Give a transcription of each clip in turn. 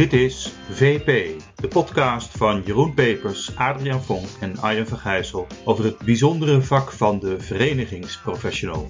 Dit is VP, de podcast van Jeroen Pepers, Adriaan Vonk en Arjen Vergijssel over het bijzondere vak van de verenigingsprofessional.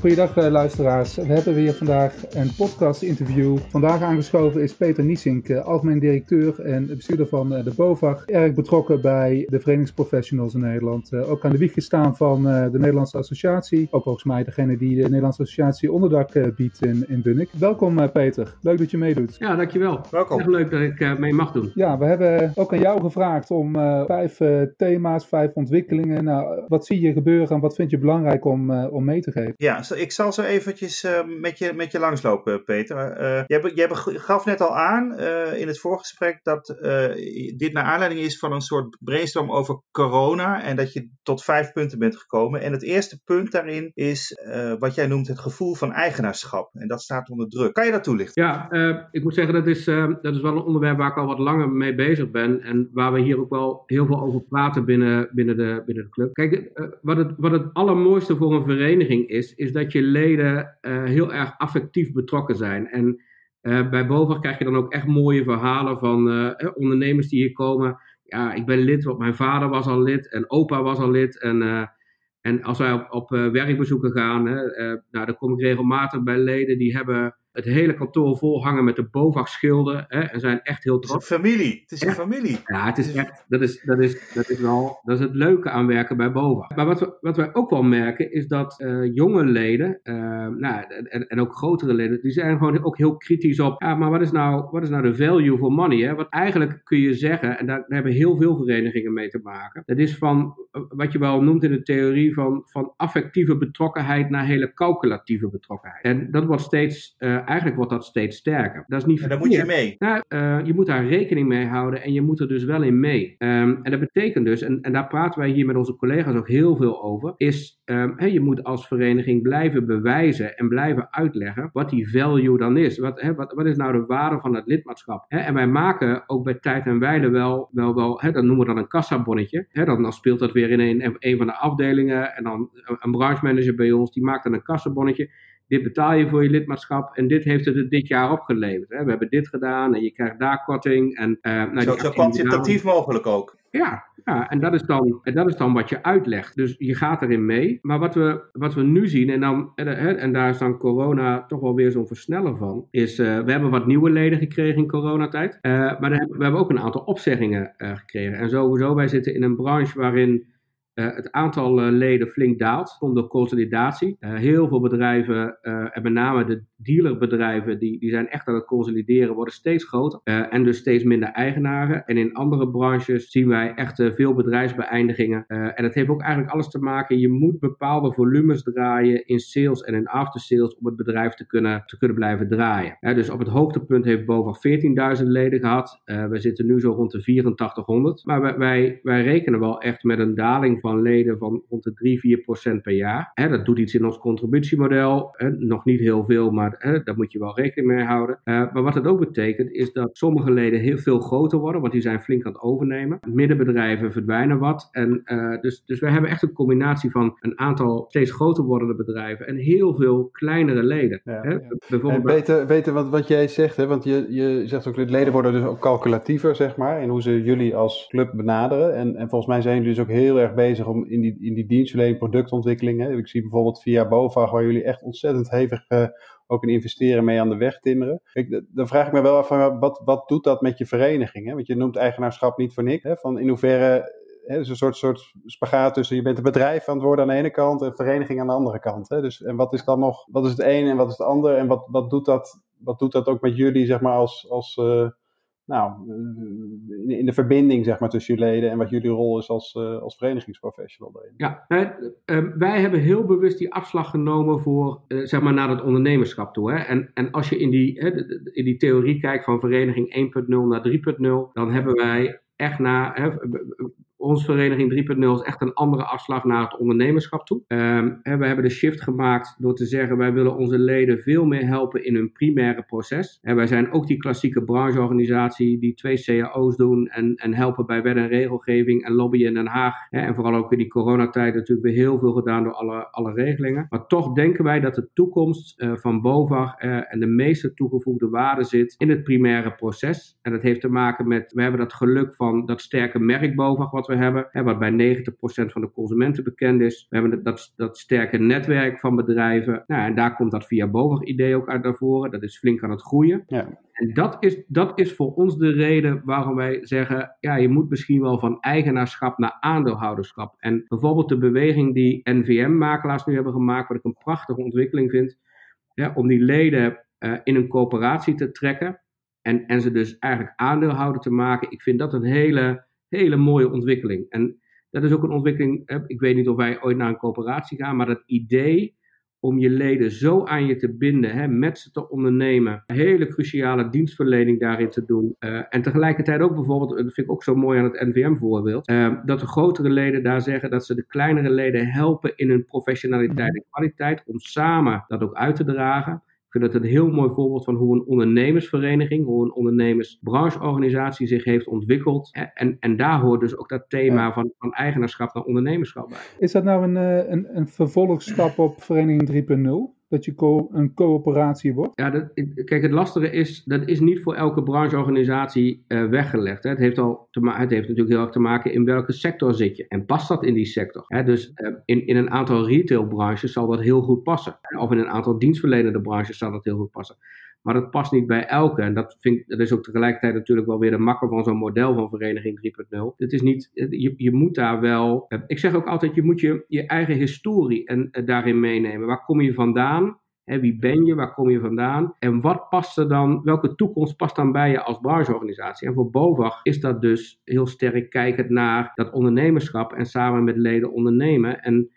Goedendag eh, luisteraars. We hebben weer vandaag een podcast interview. Vandaag aangeschoven is Peter Niesink, eh, algemeen directeur en bestuurder van eh, de BOVAG. Erg betrokken bij de verenigingsprofessionals in Nederland. Ook aan de wieg gestaan van de Nederlandse Associatie. Ook volgens mij degene die de Nederlandse Associatie onderdak biedt in, in Bunnik. Welkom Peter, leuk dat je meedoet. Ja, dankjewel. Welkom. Echt leuk dat ik mee mag doen. Ja, we hebben ook aan jou gevraagd om vijf thema's, vijf ontwikkelingen. Nou, wat zie je gebeuren en wat vind je belangrijk om, om mee te geven? Ja, ik zal zo eventjes uh, met, je, met je langslopen, Peter. Jij, jij gaf net al aan uh, in het voorgesprek dat dit naar aanleiding is van een soort brainstorm over corona en dat je tot vijf punten bent gekomen. En het eerste punt daarin is wat jij noemt het gevoel van eigenaarschap. En dat staat onder druk. Kan je dat toelichten? Ja, ik moet zeggen dat is, dat is wel een onderwerp waar ik al wat langer mee bezig ben en waar we hier ook wel heel veel over praten binnen, binnen, de, binnen de club. Kijk, wat, het, wat het allermooiste voor een vereniging is, is dat je leden uh, heel erg affectief betrokken zijn. En uh, bij BOVAG krijg je dan ook echt mooie verhalen van uh, ondernemers die hier komen. Ja, ik ben lid, want mijn vader was al lid en opa was al lid. En, en als wij op, op werkbezoeken gaan, hè, nou, dan kom ik regelmatig bij leden die hebben het hele kantoor vol hangen met de BOVAG-schilden. Hè, en zijn echt heel trots. Het is een familie. Het is een familie. Ja, het is echt, dat is, dat is, dat is wel, dat is het leuke aan werken bij BOVAG. Maar wat, we, wat wij ook wel merken, is dat uh, jonge leden, uh, nou, en, en ook grotere leden, die zijn gewoon ook heel kritisch op, ja, maar wat is nou, wat is nou de value for money? Hè? Wat eigenlijk kun je zeggen, en daar, daar hebben heel veel verenigingen mee te maken, dat is van, wat je wel noemt in de theorie van, van affectieve betrokkenheid naar hele calculatieve betrokkenheid. En dat wordt steeds uh, eigenlijk wordt dat steeds sterker. Dat is niet en daar moet je mee. Nou, uh, je moet daar rekening mee houden en je moet er dus wel in mee. Um, en dat betekent dus, en, en daar praten wij hier met onze collega's ook heel veel over, is um, hey, je moet als vereniging blijven bewijzen en blijven uitleggen wat die value dan is. Wat, wat, wat is nou de waarde van het lidmaatschap? En wij maken ook bij tijd en wijle wel, wel, wel dat noemen we dan een kassabonnetje. Dan, dan speelt dat weer in een, een van de afdelingen en dan een branchemanager bij ons, die maakt dan een kassabonnetje dit betaal je voor je lidmaatschap en dit heeft het dit jaar opgeleverd. Hè. We hebben dit gedaan en je krijgt daar korting. En, uh, nou, zo, zo kwantitatief mogelijk ook. Ja, ja en, dat is dan, en dat is dan wat je uitlegt. Dus je gaat erin mee. Maar wat we, wat we nu zien, en, dan, en daar is dan corona toch wel weer zo'n versneller van, is uh, we hebben wat nieuwe leden gekregen in coronatijd. Uh, maar we hebben ook een aantal opzeggingen gekregen. En sowieso, wij zitten in een branche waarin uh, het aantal uh, leden flink daalt, komt door consolidatie. Uh, heel veel bedrijven, en met name de dealerbedrijven, die, die zijn echt aan het consolideren, worden steeds groter en dus steeds minder eigenaren. En in andere branches zien wij echt veel bedrijfsbeëindigingen. en dat heeft ook eigenlijk alles te maken, je moet bepaalde volumes draaien in sales en in aftersales om het bedrijf te kunnen, te kunnen blijven draaien. dus op het hoogtepunt heeft boven 14.000 leden gehad. we zitten nu zo rond de 8400. Maar wij, wij, wij rekenen wel echt met een daling van van leden van rond de 3, 4 procent per jaar. Hè, dat doet iets in ons contributiemodel. Hè, nog niet heel veel, maar hè, daar moet je wel rekening mee houden. Uh, maar wat het ook betekent, is dat sommige leden heel veel groter worden, want die zijn flink aan het overnemen. Middenbedrijven verdwijnen wat. En, uh, dus, dus we hebben echt een combinatie van een aantal steeds groter wordende bedrijven en heel veel kleinere leden. Ja, hè? Ja. Bijvoorbeeld... weten, weten wat, wat jij zegt, hè? want je, je zegt ook, de leden worden dus ook calculatiever, zeg maar, in hoe ze jullie als club benaderen. En, en volgens mij zijn jullie dus ook heel erg bezig om in die, in die dienstverlening, productontwikkeling. Hè. Ik zie bijvoorbeeld via BOVAG, waar jullie echt ontzettend hevig uh, ook in investeren mee aan de weg timmeren. Dan vraag ik me wel af, wat, wat doet dat met je vereniging? Hè? Want je noemt eigenaarschap niet voor niks. Van in hoeverre is een soort, soort spagaat tussen je bent een bedrijf aan het worden aan de ene kant en vereniging aan de andere kant. Dus, en wat is dan nog, wat is het een en wat is het ander? En wat, wat, doet, dat, wat doet dat ook met jullie, zeg maar, als, als uh, nou, in de verbinding zeg maar, tussen jullie leden en wat jullie rol is als, uh, als verenigingsprofessional daarin. Ja, uh, wij hebben heel bewust die afslag genomen voor, uh, zeg maar, naar het ondernemerschap toe. Hè? En, en als je in die, in die theorie kijkt van vereniging 1.0 naar 3.0, dan hebben wij echt naar, hè, onze vereniging 3.0 is echt een andere afslag naar het ondernemerschap toe. Um, we hebben de shift gemaakt door te zeggen wij willen onze leden veel meer helpen in hun primaire proces. En wij zijn ook die klassieke brancheorganisatie die twee cao's doen en, en helpen bij wet en regelgeving en lobbyen in Den Haag. En vooral ook in die coronatijd natuurlijk weer heel veel gedaan door alle, alle regelingen. Maar toch denken wij dat de toekomst uh, van BOVAG uh, en de meeste toegevoegde waarde zit in het primaire proces. En dat heeft te maken met, we hebben dat geluk van dat sterke merk BOVAG wat we hebben, hè, wat bij 90% van de consumenten bekend is. We hebben dat, dat sterke netwerk van bedrijven. Nou, en daar komt dat via BOVAG-idee ook uit naar voren. Dat is flink aan het groeien. Ja. En dat is, dat is voor ons de reden waarom wij zeggen, ja, je moet misschien wel van eigenaarschap naar aandeelhouderschap. En bijvoorbeeld de beweging die NVM-makelaars nu hebben gemaakt, wat ik een prachtige ontwikkeling vind, ja, om die leden uh, in een coöperatie te trekken en, en ze dus eigenlijk aandeelhouder te maken. Ik vind dat een hele, hele mooie ontwikkeling. En dat is ook een ontwikkeling, ik weet niet of wij ooit naar een coöperatie gaan, maar dat idee om je leden zo aan je te binden, hè, met ze te ondernemen, hele cruciale dienstverlening daarin te doen. Uh, en tegelijkertijd ook bijvoorbeeld, dat vind ik ook zo mooi aan het NVM-voorbeeld, eh, dat de grotere leden daar zeggen dat ze de kleinere leden helpen in hun professionaliteit en kwaliteit, om samen dat ook uit te dragen. Ik vind het een heel mooi voorbeeld van hoe een ondernemersvereniging, hoe een ondernemersbrancheorganisatie zich heeft ontwikkeld. En, en daar hoort dus ook dat thema van, van eigenaarschap naar ondernemerschap bij. Is dat nou een, eh, een, een vervolgstap op Vereniging 3.0? Dat je een coöperatie wordt? Ja, dat, kijk, het lastige is, dat is niet voor elke brancheorganisatie uh, weggelegd. Hè. Het, heeft al te het heeft natuurlijk heel erg te maken in welke sector zit je. En past dat in die sector? Hè? Dus uh, in, in een aantal retailbranches zal dat heel goed passen. Of in een aantal dienstverlenende branches zal dat heel goed passen. Maar dat past niet bij elke. En dat, vind, dat is ook tegelijkertijd natuurlijk wel weer de makker van zo'n model van Vereniging 3.0. Het is niet, je, je moet daar wel. Ik zeg ook altijd, je moet je, je eigen historie en, uh, daarin meenemen. Waar kom je vandaan? Wie ben je? Waar kom je vandaan? En wat past er dan? Welke toekomst past dan bij je als brancheorganisatie? En voor BOVAG is dat dus heel sterk kijkend naar dat ondernemerschap en samen met leden ondernemen. En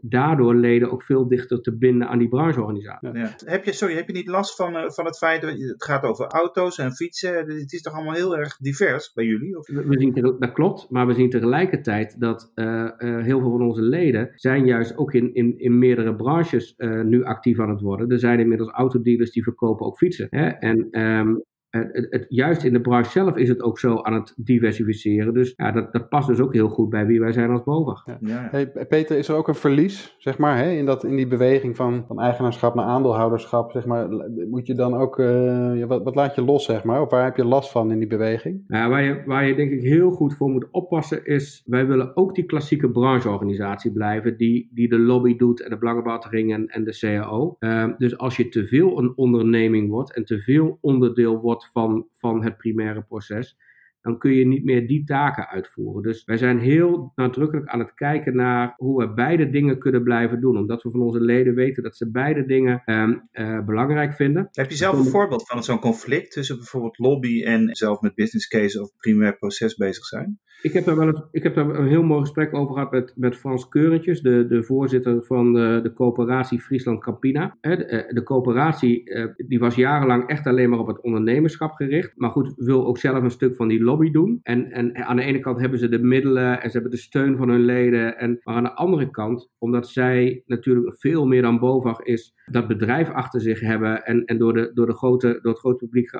daardoor leden ook veel dichter te binden aan die brancheorganisatie. Ja. Heb, je, sorry, heb je niet last van, uh, van het feit dat het gaat over auto's en fietsen? Het is toch allemaal heel erg divers bij jullie? Of? We zien, dat klopt, maar we zien tegelijkertijd dat uh, uh, heel veel van onze leden zijn juist ook in, in, in meerdere branches nu actief aan het worden. Er zijn inmiddels autodealers die verkopen ook fietsen. Hè? En um, het, het, juist in de branche zelf is het ook zo aan het diversificeren. Dus ja, dat, dat past dus ook heel goed bij wie wij zijn als BOVAG. Ja. Hey, Peter, is er ook een verlies, zeg maar, hè, in, dat, in die beweging van, van eigenaarschap naar aandeelhouderschap? Zeg maar, moet je dan ook, uh, wat, wat, laat je los, zeg maar? Of waar heb je last van in die beweging? Nou, waar, je, waar je denk ik heel goed voor moet oppassen is, wij willen ook die klassieke brancheorganisatie blijven, die, die de lobby doet en de belangenbehartiging en, en de CAO. Uh, dus als je te veel een onderneming wordt en te veel onderdeel wordt van, van het primaire proces, dan kun je niet meer die taken uitvoeren. Dus wij zijn heel nadrukkelijk aan het kijken naar hoe we beide dingen kunnen blijven doen. Omdat we van onze leden weten dat ze beide dingen um, uh, belangrijk vinden. Heb je zelf een voorbeeld van zo'n conflict tussen bijvoorbeeld lobby en zelf met business case of primair proces bezig zijn? Ik heb daar wel een, ik heb daar een heel mooi gesprek over gehad met, met Frans Keurentjes, de, de voorzitter van de, de coöperatie Friesland Campina. De, eh, de coöperatie uh, die was jarenlang echt alleen maar op het ondernemerschap gericht. Maar goed, wil ook zelf een stuk van die lobby doen. En, en aan de ene kant hebben ze de middelen en ze hebben de steun van hun leden. En, maar aan de andere kant, omdat zij natuurlijk veel meer dan BOVAG is, dat bedrijf achter zich hebben en, en door, de, door, de grote, door het grote publiek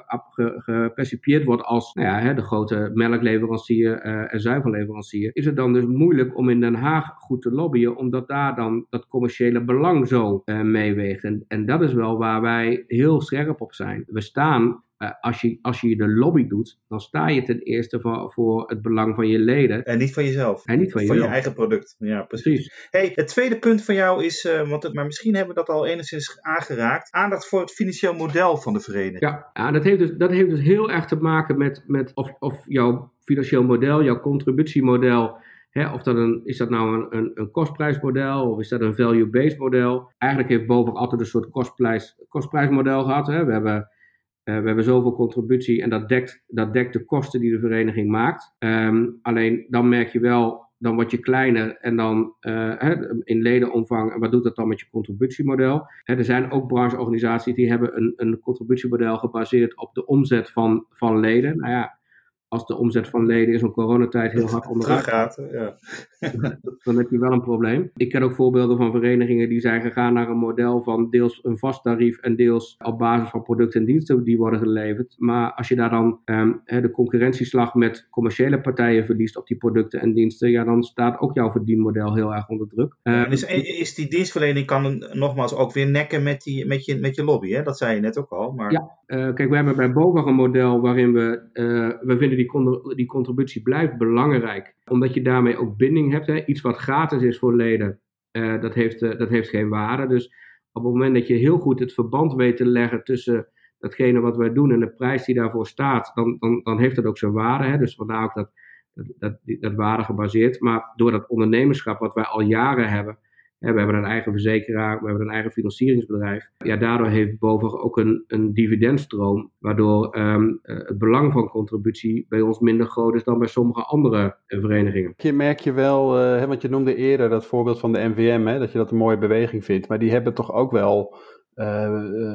gepercipieerd wordt als nou ja, hè, de grote melkleverancier uh, en zuivelleverancier, is het dan dus moeilijk om in Den Haag goed te lobbyen, omdat daar dan dat commerciële belang zo uh, meeweegt. En, en dat is wel waar wij heel scherp op zijn. We staan uh, als, je, als je de lobby doet, dan sta je ten eerste voor, voor het belang van je leden. En niet van jezelf. En niet van, van je eigen product. Ja, precies. precies. Hey, het tweede punt van jou is, uh, want het, maar misschien hebben we dat al enigszins aangeraakt, aandacht voor het financieel model van de vereniging. Ja, ja dat, heeft dus, dat heeft dus heel erg te maken met, met of, of jouw financieel model, jouw contributiemodel. Hè, of dat een, is dat nou een, een, een kostprijsmodel of is dat een value-based model? Eigenlijk heeft Boven altijd een soort kostprijs, kostprijsmodel gehad. Hè. We hebben we hebben zoveel contributie en dat dekt, dat dekt de kosten die de vereniging maakt. Um, alleen dan merk je wel, dan word je kleiner en dan uh, in ledenomvang. En wat doet dat dan met je contributiemodel? Hè, er zijn ook brancheorganisaties die hebben een, een contributiemodel gebaseerd op de omzet van, van leden. Nou ja, als de omzet van leden in zo'n coronatijd heel hard onderuit gaat, ja. dan heb je wel een probleem. Ik ken ook voorbeelden van verenigingen die zijn gegaan naar een model van deels een vast tarief en deels op basis van producten en diensten die worden geleverd. Maar als je daar dan um, de concurrentieslag met commerciële partijen verliest op die producten en diensten, ja, dan staat ook jouw verdienmodel heel erg onder druk. Um, is, is die dienstverlening kan nogmaals ook weer nekken met, die, met, je, met je lobby, hè? dat zei je net ook al. Maar... Ja, uh, kijk, we hebben bij BOVAG een model waarin we, uh, we vinden die, die contributie blijft belangrijk, omdat je daarmee ook binding hebt. Hè? Iets wat gratis is voor leden, uh, dat, heeft, dat heeft geen waarde. Dus op het moment dat je heel goed het verband weet te leggen tussen datgene wat wij doen en de prijs die daarvoor staat, dan, dan, dan heeft dat ook zijn waarde. Hè? Dus vandaar ook dat, dat, dat, dat waarde gebaseerd. Maar door dat ondernemerschap wat wij al jaren hebben, we hebben een eigen verzekeraar, we hebben een eigen financieringsbedrijf. Ja, daardoor heeft BOVAG ook een, een dividendstroom, waardoor um, het belang van contributie bij ons minder groot is dan bij sommige andere verenigingen. Je merk je wel, uh, want je noemde eerder dat voorbeeld van de NVM, hè, dat je dat een mooie beweging vindt, maar die hebben toch ook wel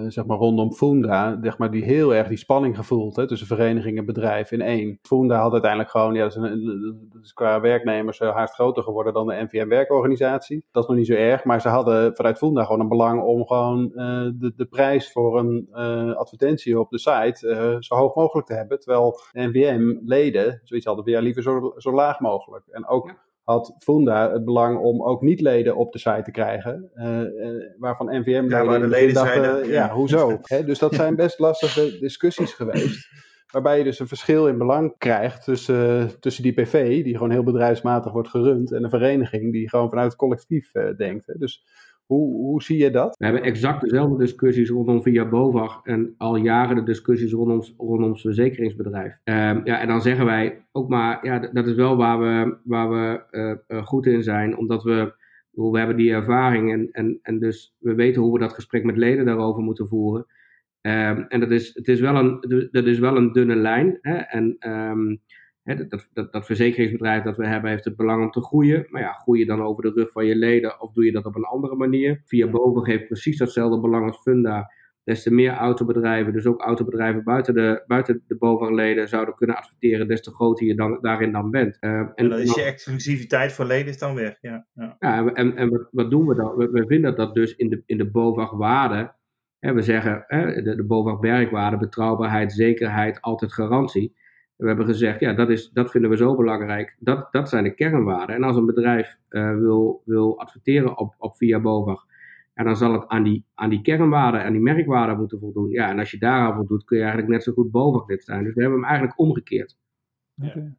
zeg maar rondom Funda, zeg maar, die heel erg die spanning gevoeld hè, tussen vereniging en bedrijf in één. Funda had uiteindelijk gewoon, ja, dat is, een, dat is qua werknemers uh, haast groter geworden dan de NVM-werkorganisatie. Dat is nog niet zo erg, maar ze hadden vanuit Funda gewoon een belang om gewoon de, de prijs voor een advertentie op de site zo hoog mogelijk te hebben. Terwijl NVM-leden zoiets hadden, ja, liever zo, zo laag mogelijk. En ook had Funda het belang om ook niet-leden op de site te krijgen, uh, uh, waarvan NVM ja, waar de leden dachten, zijn, ja, hoezo? dus dat zijn best lastige discussies geweest, waarbij je dus een verschil in belang krijgt tussen, tussen die PV, die gewoon heel bedrijfsmatig wordt gerund, en een vereniging die gewoon vanuit het collectief uh, denkt. Hè. Dus hoe, hoe zie je dat? We hebben exact dezelfde discussies rondom Via BOVAG en al jaren de discussies rondom, rondom ons verzekeringsbedrijf. Um, ja, en dan zeggen wij ook maar, ja, dat is wel waar we, waar we uh, goed in zijn, omdat we, we hebben die ervaring en, en, en dus we weten hoe we dat gesprek met leden daarover moeten voeren. Um, en dat is, het is wel een, dat is wel een dunne lijn. Hè? En um, dat, dat, dat, verzekeringsbedrijf dat we hebben heeft het belang om te groeien. Maar ja, groei je dan over de rug van je leden of doe je dat op een andere manier? Via boven geeft precies datzelfde belang als Funda. Des te meer autobedrijven, dus ook autobedrijven buiten de, buiten de bovenleden zouden kunnen adverteren, des te groter je dan, daarin dan bent. Uh, en, en dan is je exclusiviteit voor leden is dan weg. Ja, ja. ja en, en wat, wat, doen we dan? We, we, vinden dat dus in de, in de BOVAG-waarde. We zeggen hè, de, de BOVAG-werkwaarde, betrouwbaarheid, zekerheid, altijd garantie. We hebben gezegd, ja, dat, is, dat vinden we zo belangrijk. Dat, dat zijn de kernwaarden. En als een bedrijf uh, wil, wil adverteren op, op via BOVAG, ja, dan zal het aan die, aan die kernwaarden, aan die merkwaarden moeten voldoen. Ja, en als je daaraan voldoet, kun je eigenlijk net zo goed BOVAG lid zijn. Dus we hebben hem eigenlijk omgekeerd. Okay.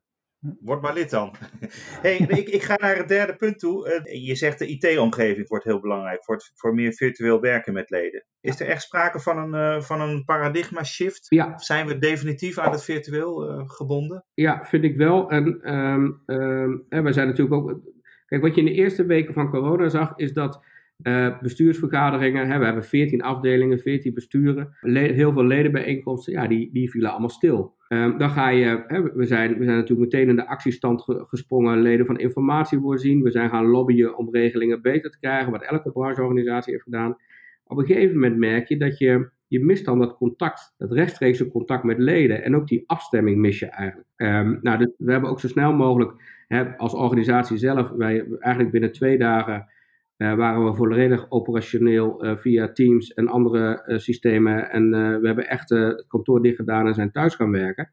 Word maar lid dan. hey, ik, ik, ga naar het derde punt toe. Uh, je zegt de IT-omgeving wordt heel belangrijk voor, het, voor meer virtueel werken met leden. Is er echt sprake van een, uh, van een paradigma shift? Ja. Zijn we definitief aan het virtueel uh, gebonden? Ja, vind ik wel. En um, um, we zijn natuurlijk ook. Kijk, wat je in de eerste weken van corona zag, is dat uh, bestuursvergaderingen, hè, we hebben 14 afdelingen, 14 besturen, heel veel ledenbijeenkomsten, ja, die, die vielen allemaal stil. Um, dan ga je, hè, we, zijn, we zijn natuurlijk meteen in de actiestand ge gesprongen, leden van informatie voorzien. We zijn gaan lobbyen om regelingen beter te krijgen, wat elke brancheorganisatie heeft gedaan. Op een gegeven moment merk je dat je, je mist dan dat contact, dat rechtstreekse contact met leden. En ook die afstemming mis je eigenlijk. Um, nou, dus we hebben ook zo snel mogelijk, hè, als organisatie zelf, wij eigenlijk binnen twee dagen waren we volledig operationeel uh, via Teams en andere uh, systemen. En we hebben echt het kantoor dicht gedaan en zijn thuis gaan werken.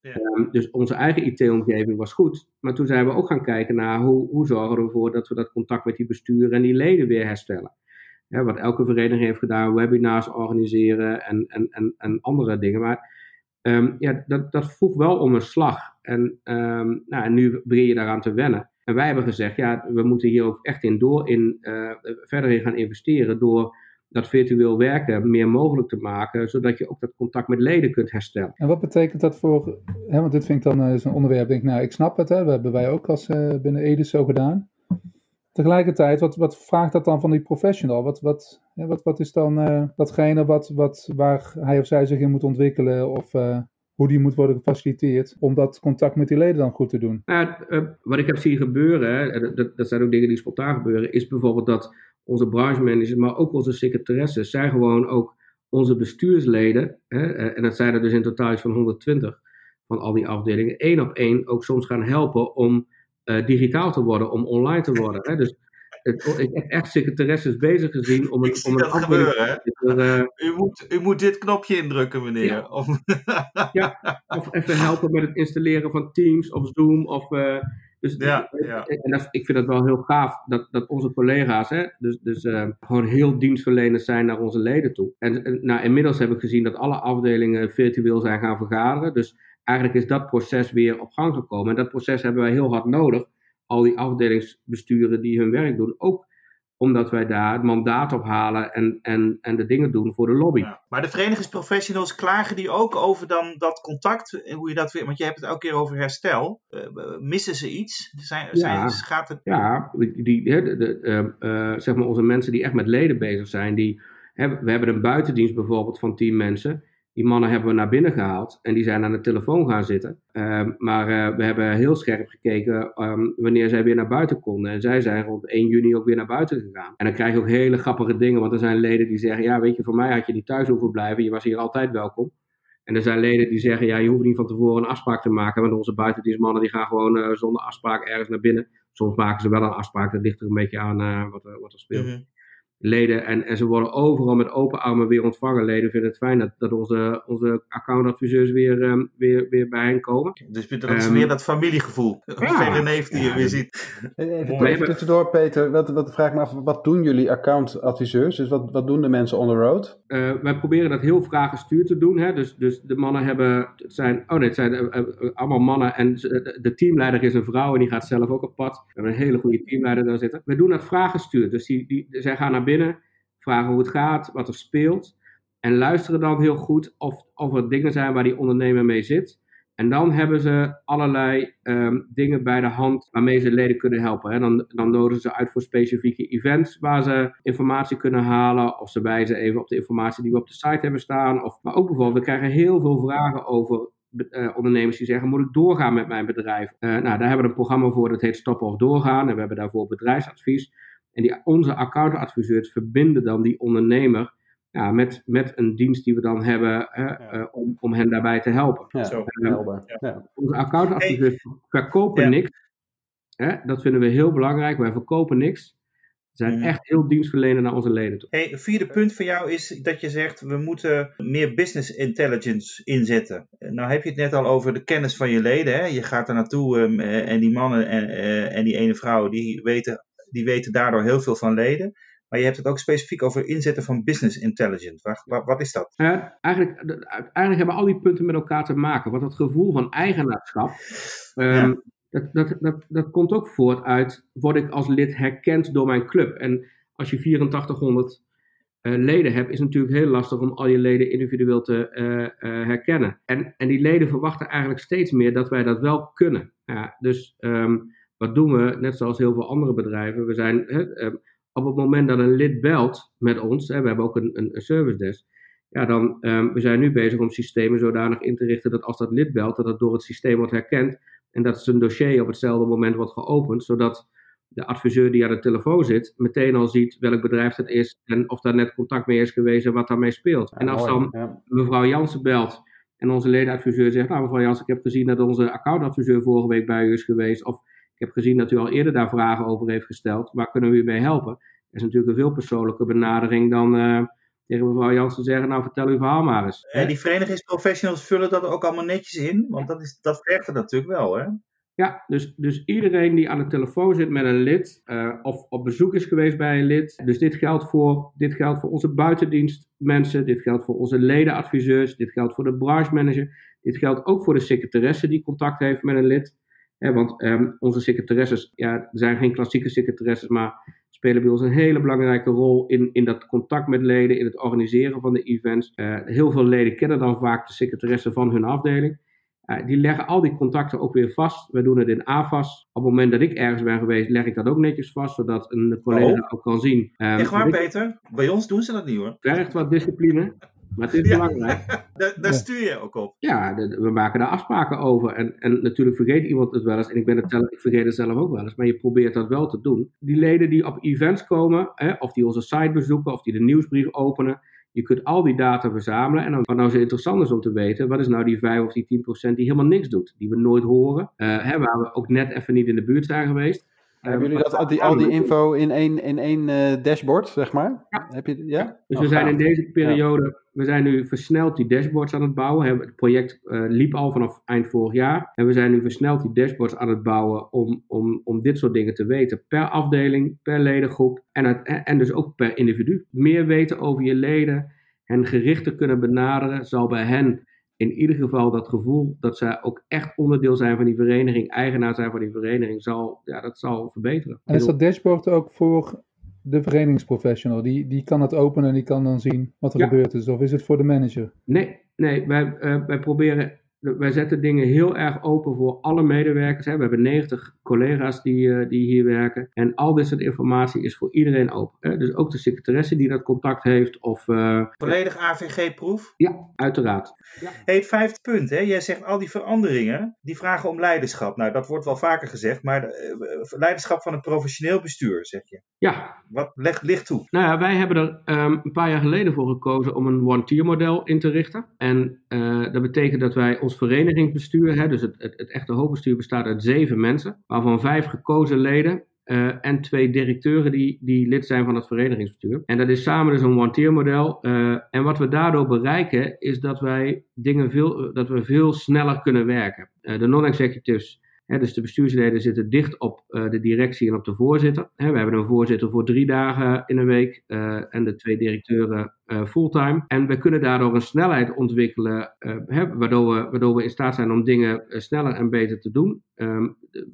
Ja. Um, dus onze eigen IT-omgeving was goed. Maar toen zijn we ook gaan kijken naar hoe, hoe zorgen we ervoor dat we dat contact met die besturen en die leden weer herstellen. Ja, wat elke vereniging heeft gedaan, webinars organiseren en, en, en, en andere dingen. Maar um, ja, dat, dat vroeg wel om een slag. En, um, nou, en nu begin je daaraan te wennen. En wij hebben gezegd, ja, we moeten hier ook echt in door in, uh, verder in gaan investeren door dat virtueel werken meer mogelijk te maken, zodat je ook dat contact met leden kunt herstellen. En wat betekent dat voor, hè, want dit vind ik dan uh, zo'n onderwerp, denk ik, nou, ik snap het, hè, dat hebben wij ook als uh, binnen Ede zo gedaan. Tegelijkertijd, wat, wat vraagt dat dan van die professional? Wat, wat, wat, wat is dan datgene wat, wat, waar hij of zij zich in moet ontwikkelen of hoe die moet worden gefaciliteerd om dat contact met die leden dan goed te doen? Nou, uh, wat ik heb zien gebeuren, dat, dat, zijn ook dingen die spontaan gebeuren, is bijvoorbeeld dat onze branchemanagers, maar ook onze secretaresses, zijn gewoon ook onze bestuursleden, hè, en dat zijn er dus in totaal iets van 120, van al die afdelingen één op één ook soms gaan helpen om digitaal te worden, om online te worden. Hè? Dus het, ik heb echt secretaresses bezig gezien om een, om een gebeuren. Hè? u, moet, u moet dit knopje indrukken, meneer. Ja. Of, ja, of even helpen met het installeren van Teams of Zoom. Of, uh, dus, ja, ja. En dat, ik vind het wel heel gaaf dat, dat onze collega's hè, dus, dus, uh, gewoon heel dienstverleners zijn naar onze leden toe. En, en nou, inmiddels heb ik gezien dat alle afdelingen virtueel zijn gaan vergaderen. Dus eigenlijk is dat proces weer op gang gekomen. En dat proces hebben wij heel hard nodig al die afdelingsbesturen die hun werk doen. Ook omdat wij daar het mandaat op halen en, en, en de dingen doen voor de lobby. Ja, maar de verenigingsprofessionals klagen die ook over dan dat contact, hoe je dat weer, want je hebt het elke keer over herstel. Uh, missen ze iets? Zijn, ja, zijn, gaat het... ja die, de, de, uh, zeg maar onze mensen die echt met leden bezig zijn, die, hè, we hebben een buitendienst bijvoorbeeld van tien mensen. Die mannen hebben we naar binnen gehaald en die zijn aan de telefoon gaan zitten. Ehm, maar uh, we hebben heel scherp gekeken um, wanneer zij weer naar buiten konden. En zij zijn rond 1 juni ook weer naar buiten gegaan. En dan krijg je ook hele grappige dingen, want er zijn leden die zeggen: Ja, weet je, voor mij had je niet thuis hoeven blijven, je was hier altijd welkom. En er zijn leden die zeggen: Ja, je hoeft niet van tevoren een afspraak te maken. Want onze buitendienstmannen die gaan gewoon uh, zonder afspraak ergens naar binnen. Soms maken ze wel een afspraak, dat ligt er een beetje aan uh, wat, wat, er speelt. -hmm leden en, en ze worden overal met open armen weer ontvangen. Leden vinden het fijn dat, dat onze, onze accountadviseurs weer, um, weer, weer bij hen komen. Dus dat is um, weer dat familiegevoel. Ja, Vele neef die je weer ziet. Even, even tussendoor Peter, wat, wat vraag ik me af, wat doen jullie accountadviseurs? Dus wat, wat doen de mensen on the road? Uh, wij proberen dat heel vragenstuur te doen. Hè? Dus, dus de mannen hebben, het zijn, oh nee, het zijn uh, uh, allemaal mannen en de, de teamleider is een vrouw en die gaat zelf ook op pad. We hebben een hele goede teamleider daar zitten. We doen dat vragenstuur, dus die, die, zij gaan naar binnen vragen hoe het gaat, wat er speelt. En luisteren dan heel goed of, of er dingen zijn waar die ondernemer mee zit. En dan hebben ze allerlei um, dingen bij de hand waarmee ze leden kunnen helpen. Hè. Dan, dan nodigen ze uit voor specifieke events waar ze informatie kunnen halen. Of ze wijzen even op de informatie die we op de site hebben staan. Of, maar ook bijvoorbeeld, we krijgen heel veel vragen over uh, ondernemers die zeggen: Moet ik doorgaan met mijn bedrijf? Uh, nou, daar hebben we een programma voor dat heet Stoppen of Doorgaan. En we hebben daarvoor bedrijfsadvies. En die, onze accountadviseurs verbinden dan die ondernemer ja, met, met een dienst die we dan hebben hè, ja. uh, om, om hen daarbij te helpen. Ja, Zo, uh, ja. Onze accountadviseurs hey. verkopen niks. Hè, dat vinden we heel belangrijk. Wij verkopen niks. We zijn mm. echt heel dienstverlener naar onze leden toe. Hey, vierde punt van jou is dat je zegt we moeten meer business intelligence inzetten. Nou heb je het net al over de kennis van je leden. Hè? Je gaat er naartoe um, en die mannen en, uh, en die ene vrouw die weten die weten daardoor heel veel van leden. Maar je hebt het ook specifiek over inzetten van business intelligence. Wat, wat is dat? Uh, eigenlijk, eigenlijk hebben al die punten met elkaar te maken. Want het gevoel van eigenaarschap, um, ja. dat, dat, dat, dat komt ook voort uit, word ik als lid herkend door mijn club? En als je 8400 uh, leden hebt, is het natuurlijk heel lastig om al je leden individueel te uh, uh, herkennen. En, en die leden verwachten eigenlijk steeds meer dat wij dat wel kunnen. Ja, dus um, wat doen we? Net zoals heel veel andere bedrijven. We zijn hè, ehm, op het moment dat een lid belt met ons, hè, we hebben ook een, een, een service desk. Ja, dan, um, we zijn nu bezig om systemen zodanig in te richten dat als dat lid belt, dat dat door het systeem wordt herkend en dat zijn dossier op hetzelfde moment wordt geopend, zodat de adviseur die aan de telefoon zit, meteen al ziet welk bedrijf het is en of daar net contact mee is geweest en wat daarmee speelt. Ja, en als dan ja. mevrouw Jansen belt en onze ledenadviseur zegt, nou mevrouw Jansen, ik heb gezien dat onze accountadviseur vorige week bij u is geweest, of ik heb gezien dat u al eerder daar vragen over heeft gesteld. Waar kunnen we u mee helpen? Dat is natuurlijk een veel persoonlijke benadering dan uh, tegen mevrouw Jansen zeggen, nou vertel uw verhaal maar eens. En die verenigingsprofessionals vullen dat ook allemaal netjes in, want dat, is, dat vergt er natuurlijk wel, hè? Ja, dus, dus iedereen die aan de telefoon zit met een lid uh, of op bezoek is geweest bij een lid. Dus dit geldt voor, dit geldt voor onze buitendienstmensen, dit geldt voor onze ledenadviseurs, dit geldt voor de branchemanager. Dit geldt ook voor de secretaresse die contact heeft met een lid want um, onze secretaresses, ja, zijn geen klassieke secretaresses, maar spelen bij ons een hele belangrijke rol in, in dat contact met leden, in het organiseren van de events. Uh, heel veel leden kennen dan vaak de secretaresse van hun afdeling. Uh, die leggen al die contacten ook weer vast. We doen het in AFAS. Op het moment dat ik ergens ben geweest, leg ik dat ook netjes vast, zodat een collega oh. ook kan zien. Um, Echt waar, Peter? Bij ons doen ze dat niet hoor. Vergt wat discipline. Maar het is ja, belangrijk. daar, daar stuur je ook op. Ja, we maken daar afspraken over. En, en natuurlijk vergeet iemand het wel eens. En ik, ben het zelf, ik vergeet het zelf ook wel eens. Maar je probeert dat wel te doen. Die leden die op events komen, hè, of die onze site bezoeken, of die de nieuwsbrief openen. Je kunt al die data verzamelen. En dan, wat nou zo interessant is om te weten, wat is nou die 5 of die 10 procent die helemaal niks doet, die we nooit horen, uh, hè, waar we ook net even niet in de buurt zijn geweest. Hebben jullie dat, al die, al die info in één, in één uh, dashboard, zeg maar? Ja. Heb je, ja? Dus Oh, we zijn gaaf. in deze periode, we zijn nu versneld die dashboards aan het bouwen. Het project eh, liep al vanaf eind vorig jaar. En we zijn nu versneld die dashboards aan het bouwen om, om, om dit soort dingen te weten. Per afdeling, per ledengroep en, het, en en dus ook per individu. Meer weten over je leden en gerichter kunnen benaderen zal bij hen in ieder geval dat gevoel dat zij ook echt onderdeel zijn van die vereniging, eigenaar zijn van die vereniging, zal, ja, dat zal verbeteren. En is dat dashboard ook voor de verenigingsprofessional? Die, die kan het openen en die kan dan zien wat er Ja. gebeurd is. Of is het voor de manager? Nee, nee wij, eh, wij proberen, wij zetten dingen heel erg open voor alle medewerkers. Hè. We hebben 90 collega's die, eh, die hier werken. En al dit soort informatie is voor iedereen open. Hè. Dus ook de secretaresse die dat contact heeft. Of, eh, Volledig AVG-proef. ja, uiteraard. Hey, het vijfde punt, hè? jij zegt al die veranderingen, die vragen om leiderschap. Nou, dat wordt wel vaker gezegd, maar eh, leiderschap van een professioneel bestuur, zeg je. Ja, Wat leg, ligt toe? Nou ja, wij hebben er ehm, een paar jaar geleden voor gekozen om een one-tier model in te richten. En dat betekent dat wij ons verenigingsbestuur, hè, dus het, het, het echte hoofdbestuur bestaat uit zeven mensen, waarvan vijf gekozen leden eh, en twee directeuren die, die lid zijn van het verenigingsbestuur. En dat is samen dus een one-tier model. eh, en wat we daardoor bereiken is dat wij dingen veel, dat we veel sneller kunnen werken. Eh, de non-executives Dus de bestuursleden zitten dicht op eh, de directie en op de voorzitter. We hebben een voorzitter voor drie dagen in een week eh, en de twee directeuren eh, fulltime. En we kunnen daardoor een snelheid ontwikkelen, waardoor, we, waardoor we in staat zijn om dingen sneller en beter te doen. Ehm,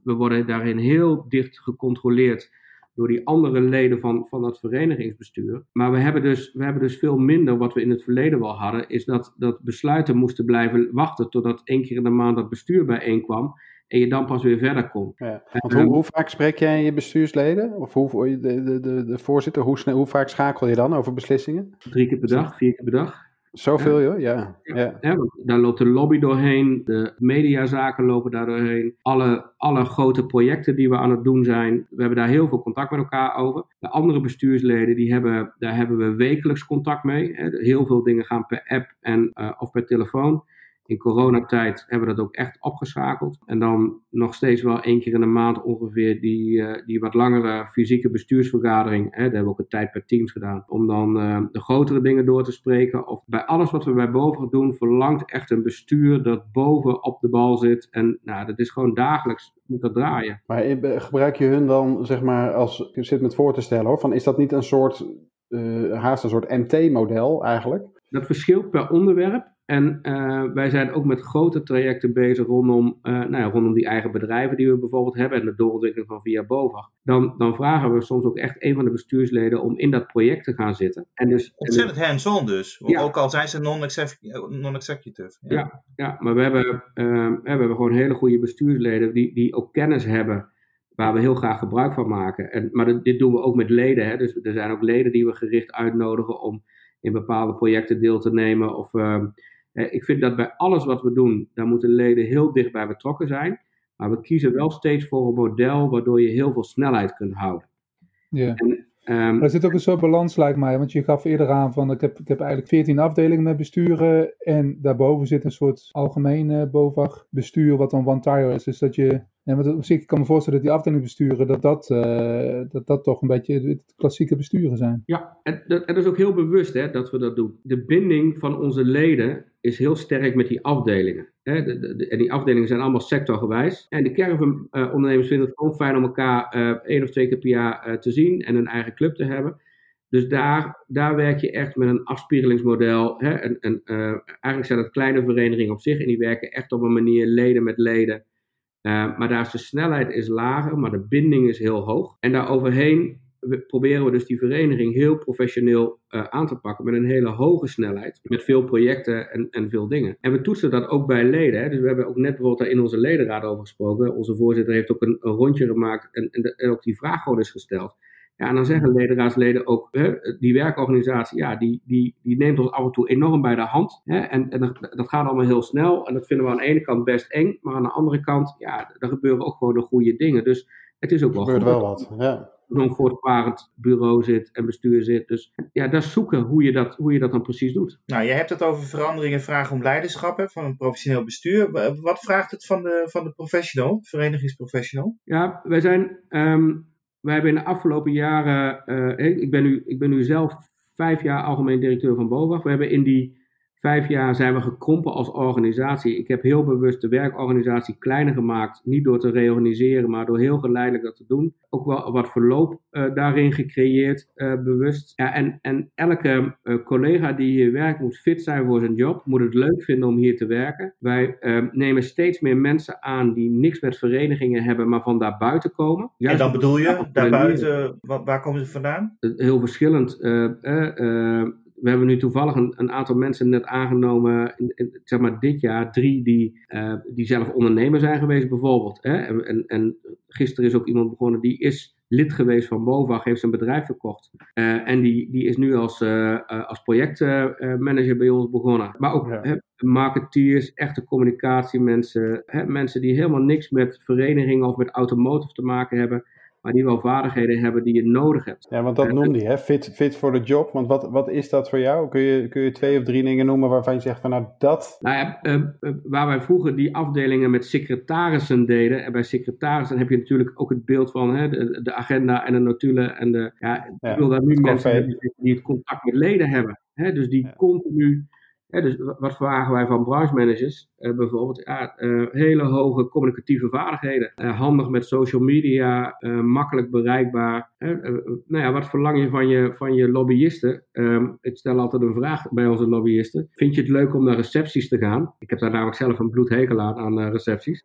we worden daarin heel dicht gecontroleerd door die andere leden van, van het verenigingsbestuur. Maar we hebben, dus, we hebben dus veel minder wat we in het verleden wel hadden, is dat, dat besluiten moesten blijven wachten totdat één keer in de maand dat bestuur bijeenkwam en je dan pas weer verder kon. Ja. Want hoe, hoe vaak spreek jij je bestuursleden? Of hoe, de, de, de, de voorzitter, hoe, snel, hoe vaak schakel je dan over beslissingen? Drie keer per dag, vier keer per dag. Zoveel, joh? Ja. ja. Want daar loopt de lobby doorheen, de mediazaken lopen daar doorheen, alle, alle grote projecten die we aan het doen zijn. We hebben daar heel veel contact met elkaar over. De andere bestuursleden, die hebben, daar hebben we wekelijks contact mee. Heel veel dingen gaan per app en, uh, of per telefoon. In coronatijd hebben we dat ook echt opgeschakeld. En dan nog steeds wel één keer in de maand ongeveer die, uh, die wat langere fysieke bestuursvergadering. Hè, daar hebben we ook een tijd per teams gedaan. Om dan uh, de grotere dingen door te spreken. Of bij alles wat we bij boven doen, verlangt echt een bestuur dat boven op de bal zit. En nou, dat is gewoon dagelijks moet dat draaien. Maar gebruik je hun dan, zeg maar, als ik zit met voor te stellen hoor, van is dat niet een soort, uh, haast een soort MT-model eigenlijk? Dat verschilt per onderwerp. En uh, wij zijn ook met grote trajecten bezig rondom, uh, nou ja, rondom die eigen bedrijven die we bijvoorbeeld hebben en de doorontwikkeling van Via Bovag. Dan, dan vragen we soms ook echt een van de bestuursleden om in dat project te gaan zitten. En dus, Ontzettend hands-on dus, ja. ook al zijn ze non-executive. Ja. ja. Ja, maar we hebben, uh, we hebben gewoon hele goede bestuursleden die, die ook kennis hebben waar we heel graag gebruik van maken. En, maar dit doen we ook met leden. Hè? Dus er zijn ook leden die we gericht uitnodigen om in bepaalde projecten deel te nemen. Of, uh, ik vind dat bij alles wat we doen, daar moeten leden heel dichtbij betrokken zijn. Maar we kiezen wel steeds voor een model waardoor je heel veel snelheid kunt houden. Ja. En, um, er zit ook een soort balans, lijkt mij. Want je gaf eerder aan van ik heb, ik heb eigenlijk 14 afdelingen met besturen. En daarboven zit een soort algemeen BOVAG bestuur, wat dan one-tire is. Dus dat je. Zich, ik kan me voorstellen dat die afdelingbesturen, dat dat, uh, dat dat toch een beetje het klassieke besturen zijn. Ja, en dat, en dat is ook heel bewust hè, dat we dat doen. De binding van onze leden is heel sterk met die afdelingen. Hè. En die afdelingen zijn allemaal sectorgewijs. En de caravan-ondernemers vinden het ook fijn om elkaar uh, één of twee keer per jaar uh, te zien en een eigen club te hebben. Dus daar, daar werk je echt met een afspiegelingsmodel. Hè. En, en, uh, eigenlijk zijn het kleine verenigingen op zich en die werken echt op een manier leden met leden. Uh, maar daar is de snelheid is lager, maar de binding is heel hoog. En daar overheen proberen we dus die vereniging heel professioneel uh, aan te pakken met een hele hoge snelheid. Met veel projecten en, en veel dingen. En we toetsen dat ook bij leden. Hè. Dus we hebben ook net bijvoorbeeld daar in onze ledenraad over gesproken. Onze voorzitter heeft ook een, rondje gemaakt en, en, en ook die vraag gewoon is gesteld. Ja, en dan zeggen ledenraadsleden ook, hè, die werkorganisatie, ja, die, die, die neemt ons af en toe enorm bij de hand. Hè, en en dat, dat gaat allemaal heel snel. En dat vinden we aan de ene kant best eng. Maar aan de andere kant, ja, er gebeuren ook gewoon de goede dingen. Dus het is ook wel Er gebeurt wel wat, ja. zo'n voortvarend bureau zit en bestuur zit. Dus ja, dat is zoeken hoe je dat, hoe je dat dan precies doet. Nou, je hebt het over veranderingen vragen om leiderschap hè, van een professioneel bestuur. Wat vraagt het van de, van de professional, verenigingsprofessional? Ja, wij zijn, um, wij hebben in de afgelopen jaren, uh, ik, ben nu, ik ben nu zelf vijf jaar algemeen directeur van BOVAG. We hebben in die vijf jaar zijn we gekrompen als organisatie. Ik heb heel bewust de werkorganisatie kleiner gemaakt. Niet door te reorganiseren, maar door heel geleidelijk dat te doen. Ook wel wat verloop uh, daarin gecreëerd, uh, bewust. Ja, en, en elke uh, collega die hier werkt moet fit zijn voor zijn job. Moet het leuk vinden om hier te werken. Wij ehm, nemen steeds meer mensen aan die niks met verenigingen hebben, maar van daar buiten komen. Juist en dan bedoel je, daarbuiten, waar komen ze vandaan? Heel verschillend we hebben nu toevallig een, een, aantal mensen net aangenomen, in, zeg maar dit jaar, drie die, uh, die zelf ondernemer zijn geweest bijvoorbeeld. Hè? En, en, gisteren is ook iemand begonnen die is lid geweest van BOVAG, heeft zijn bedrijf verkocht. Uh, en die, die is nu als, uh, als projectmanager bij ons begonnen. Maar ook ja. marketeers, echte communicatiemensen, hè, mensen die helemaal niks met verenigingen of met automotive te maken hebben maar die wel vaardigheden hebben die je nodig hebt. Ja, want dat noemde je, hè? Fit, fit voor de job. Want wat, wat is dat voor jou? Kun je, kun je twee of drie dingen noemen waarvan je zegt van nou dat... Nou ja, uh, waar wij vroeger die afdelingen met secretarissen deden, en bij secretarissen heb je natuurlijk ook het beeld van hè, de, de agenda en de notulen en de... Ja, ik wil daar nu mensen die het contact met leden hebben. Hè? Dus die continu dus wat vragen wij van branche managers? Uh, bijvoorbeeld ja, uh, hele hoge communicatieve vaardigheden. Uh, handig met social media, makkelijk bereikbaar. nou ja, wat verlang je van je, van je lobbyisten? Um, ik stel altijd een vraag bij onze lobbyisten. Vind je het leuk om naar recepties te gaan? Ik heb daar namelijk zelf een bloedhekel aan, aan recepties.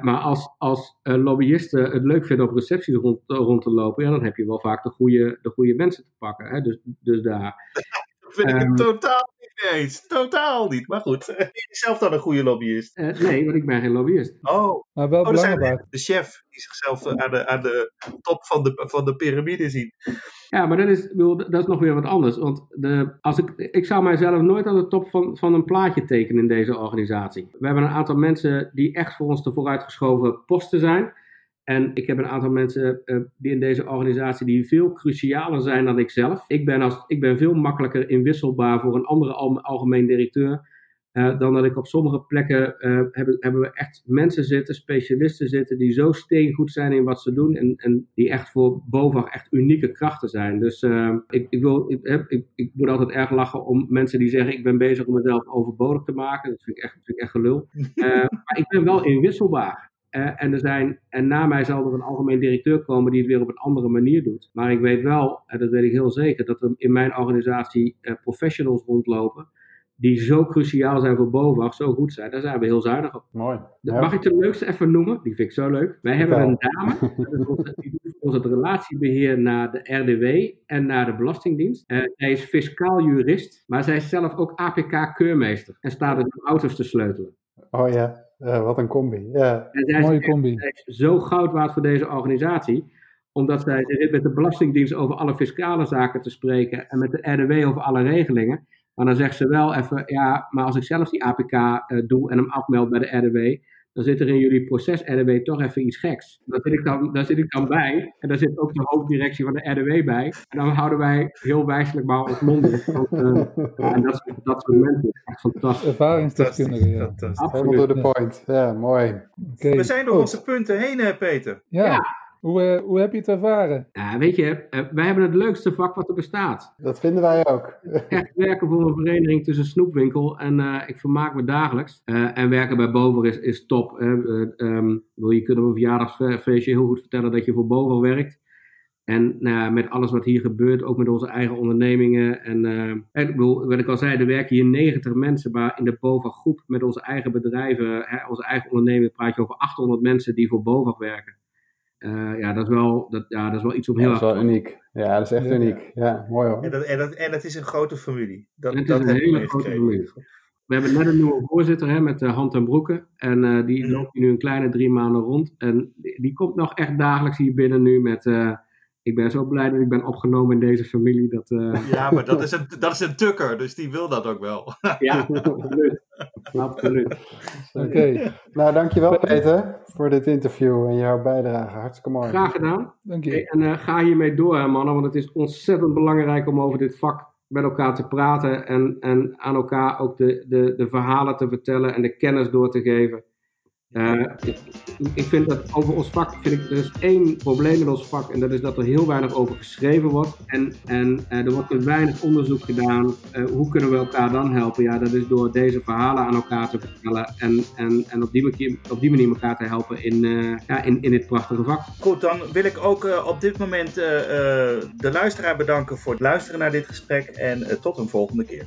maar als, als lobbyisten het leuk vinden op recepties rond, rond te lopen, ja, dan heb je wel vaak de goede, de goede mensen te pakken. Hè? Dus, dus daar. vind ik het ehm, totaal niet eens. Totaal niet. Maar goed, ben je zelf dan een goede lobbyist? Uh, nee, want ik ben geen lobbyist. Oh, maar wel oh, belangrijk. De chef die zichzelf aan de, aan de top van de, van de piramide ziet. Ja, maar dat is, dat is nog weer wat anders. Want de, als ik, ik zou mijzelf nooit aan de top van, van een plaatje tekenen in deze organisatie. We hebben een aantal mensen die echt voor ons de vooruitgeschoven posten zijn. En ik heb een aantal mensen die in deze organisatie die veel crucialer zijn dan ik zelf. Ik ben, als, ik ben veel makkelijker inwisselbaar voor een andere al, algemeen directeur. Uh, dan dat ik op sommige plekken uh, hebben, hebben we echt mensen zitten, specialisten zitten, die zo steengoed zijn in wat ze doen. En, en die echt voor BOVAG echt unieke krachten zijn. Dus ik, ik, wil, ik, ik, ik, moet altijd erg lachen om mensen die zeggen: Ik ben bezig om mezelf overbodig te maken. Dat vind ik echt, vind ik echt gelul. maar ik ben wel inwisselbaar. Uh, en, er zijn, en na mij zal er een algemeen directeur komen die het weer op een andere manier doet. Maar ik weet wel, en dat weet ik heel zeker, dat er in mijn organisatie uh, professionals rondlopen die zo cruciaal zijn voor BOVAG, zo goed zijn. Daar zijn we heel zuinig op. Mooi. Mag ik de leukste even noemen? Die vind ik zo leuk. Wij hebben een dame, die doet ons het relatiebeheer naar de RDW en naar de Belastingdienst. Uh, zij is fiscaal jurist, maar zij is zelf ook APK-keurmeester en staat in auto's te sleutelen. Oh ja. Ja, wat een combi. Ja. Mooie combi. zo goud waard voor deze organisatie omdat zij zit met de Belastingdienst over alle fiscale zaken te spreken en met de RDW over alle regelingen. Maar dan zegt ze wel even, ja, maar als ik zelf die APK uh, eh, doe en hem afmeld bij de RDW, dan zit er in jullie proces RDW toch even iets geks. Daar zit ik dan, daar zit ik dan bij. En daar zit ook de hoofddirectie van de RDW bij. En dan houden wij heel wijselijk maar ons mond uh, en dat, dat soort mensen is echt fantastisch. Ervaringsdeskundige, ja. Helemaal door de point. Ja, mooi. Okay. We zijn door onze punten heen, Peter. ja. ja. Hoe, uh, hoe heb je het ervaren? Ja, weet je, uh, wij hebben het leukste vak wat er bestaat. Dat vinden wij ook. Echt werken voor een vereniging tussen snoepwinkel en uh, ik vermaak me dagelijks. en werken bij Bover is, is top. Um, je kunt op een verjaardagsfeestje heel goed vertellen dat je voor Bover werkt. En nou, met alles wat hier gebeurt, ook met onze eigen ondernemingen. En, ik bedoel, wat ik al zei, er werken hier 90 mensen, maar in de BOVAG groep met onze eigen bedrijven, hè, onze eigen onderneming, praat je over 800 mensen die voor BOVAG werken. Uh, ja, dat is wel, dat, ja, dat is wel iets om heel erg... Dat is wel uniek. Ja, dat is echt uniek. Ja, mooi hoor. En dat, en, dat, en dat is een grote familie. Dat, het dat is een hele grote familie. We hebben net een nieuwe voorzitter hè, met uh, Hand en Broeken. En uh, die loopt nu een kleine drie maanden rond. En die, die, komt nog echt dagelijks hier binnen nu met... ik ben zo blij dat ik ben opgenomen in deze familie. Dat, uh... Ja, maar dat is, een, dat is een tukker, dus die wil dat ook wel. ja, absoluut. absoluut. Oké. Okay. Nou, dankjewel Peter voor dit interview en jouw bijdrage. Hartstikke mooi. Graag gedaan. Dank je. En uh, ga hiermee door, mannen, want het is ontzettend belangrijk om over dit vak met elkaar te praten en, en aan elkaar ook de, de, de verhalen te vertellen en de kennis door te geven. Ik, ik, vind dat over ons vak, vind ik, er is één probleem in ons vak en dat is dat er heel weinig over geschreven wordt. En, en uh, er wordt te weinig onderzoek gedaan. Uh, hoe kunnen we elkaar dan helpen? Ja, dat is door deze verhalen aan elkaar te vertellen en, en, en op, die manier, op die manier elkaar te helpen in, ja, in, in dit prachtige vak. Goed, dan wil ik ook op dit moment de luisteraar bedanken voor het luisteren naar dit gesprek en tot een volgende keer.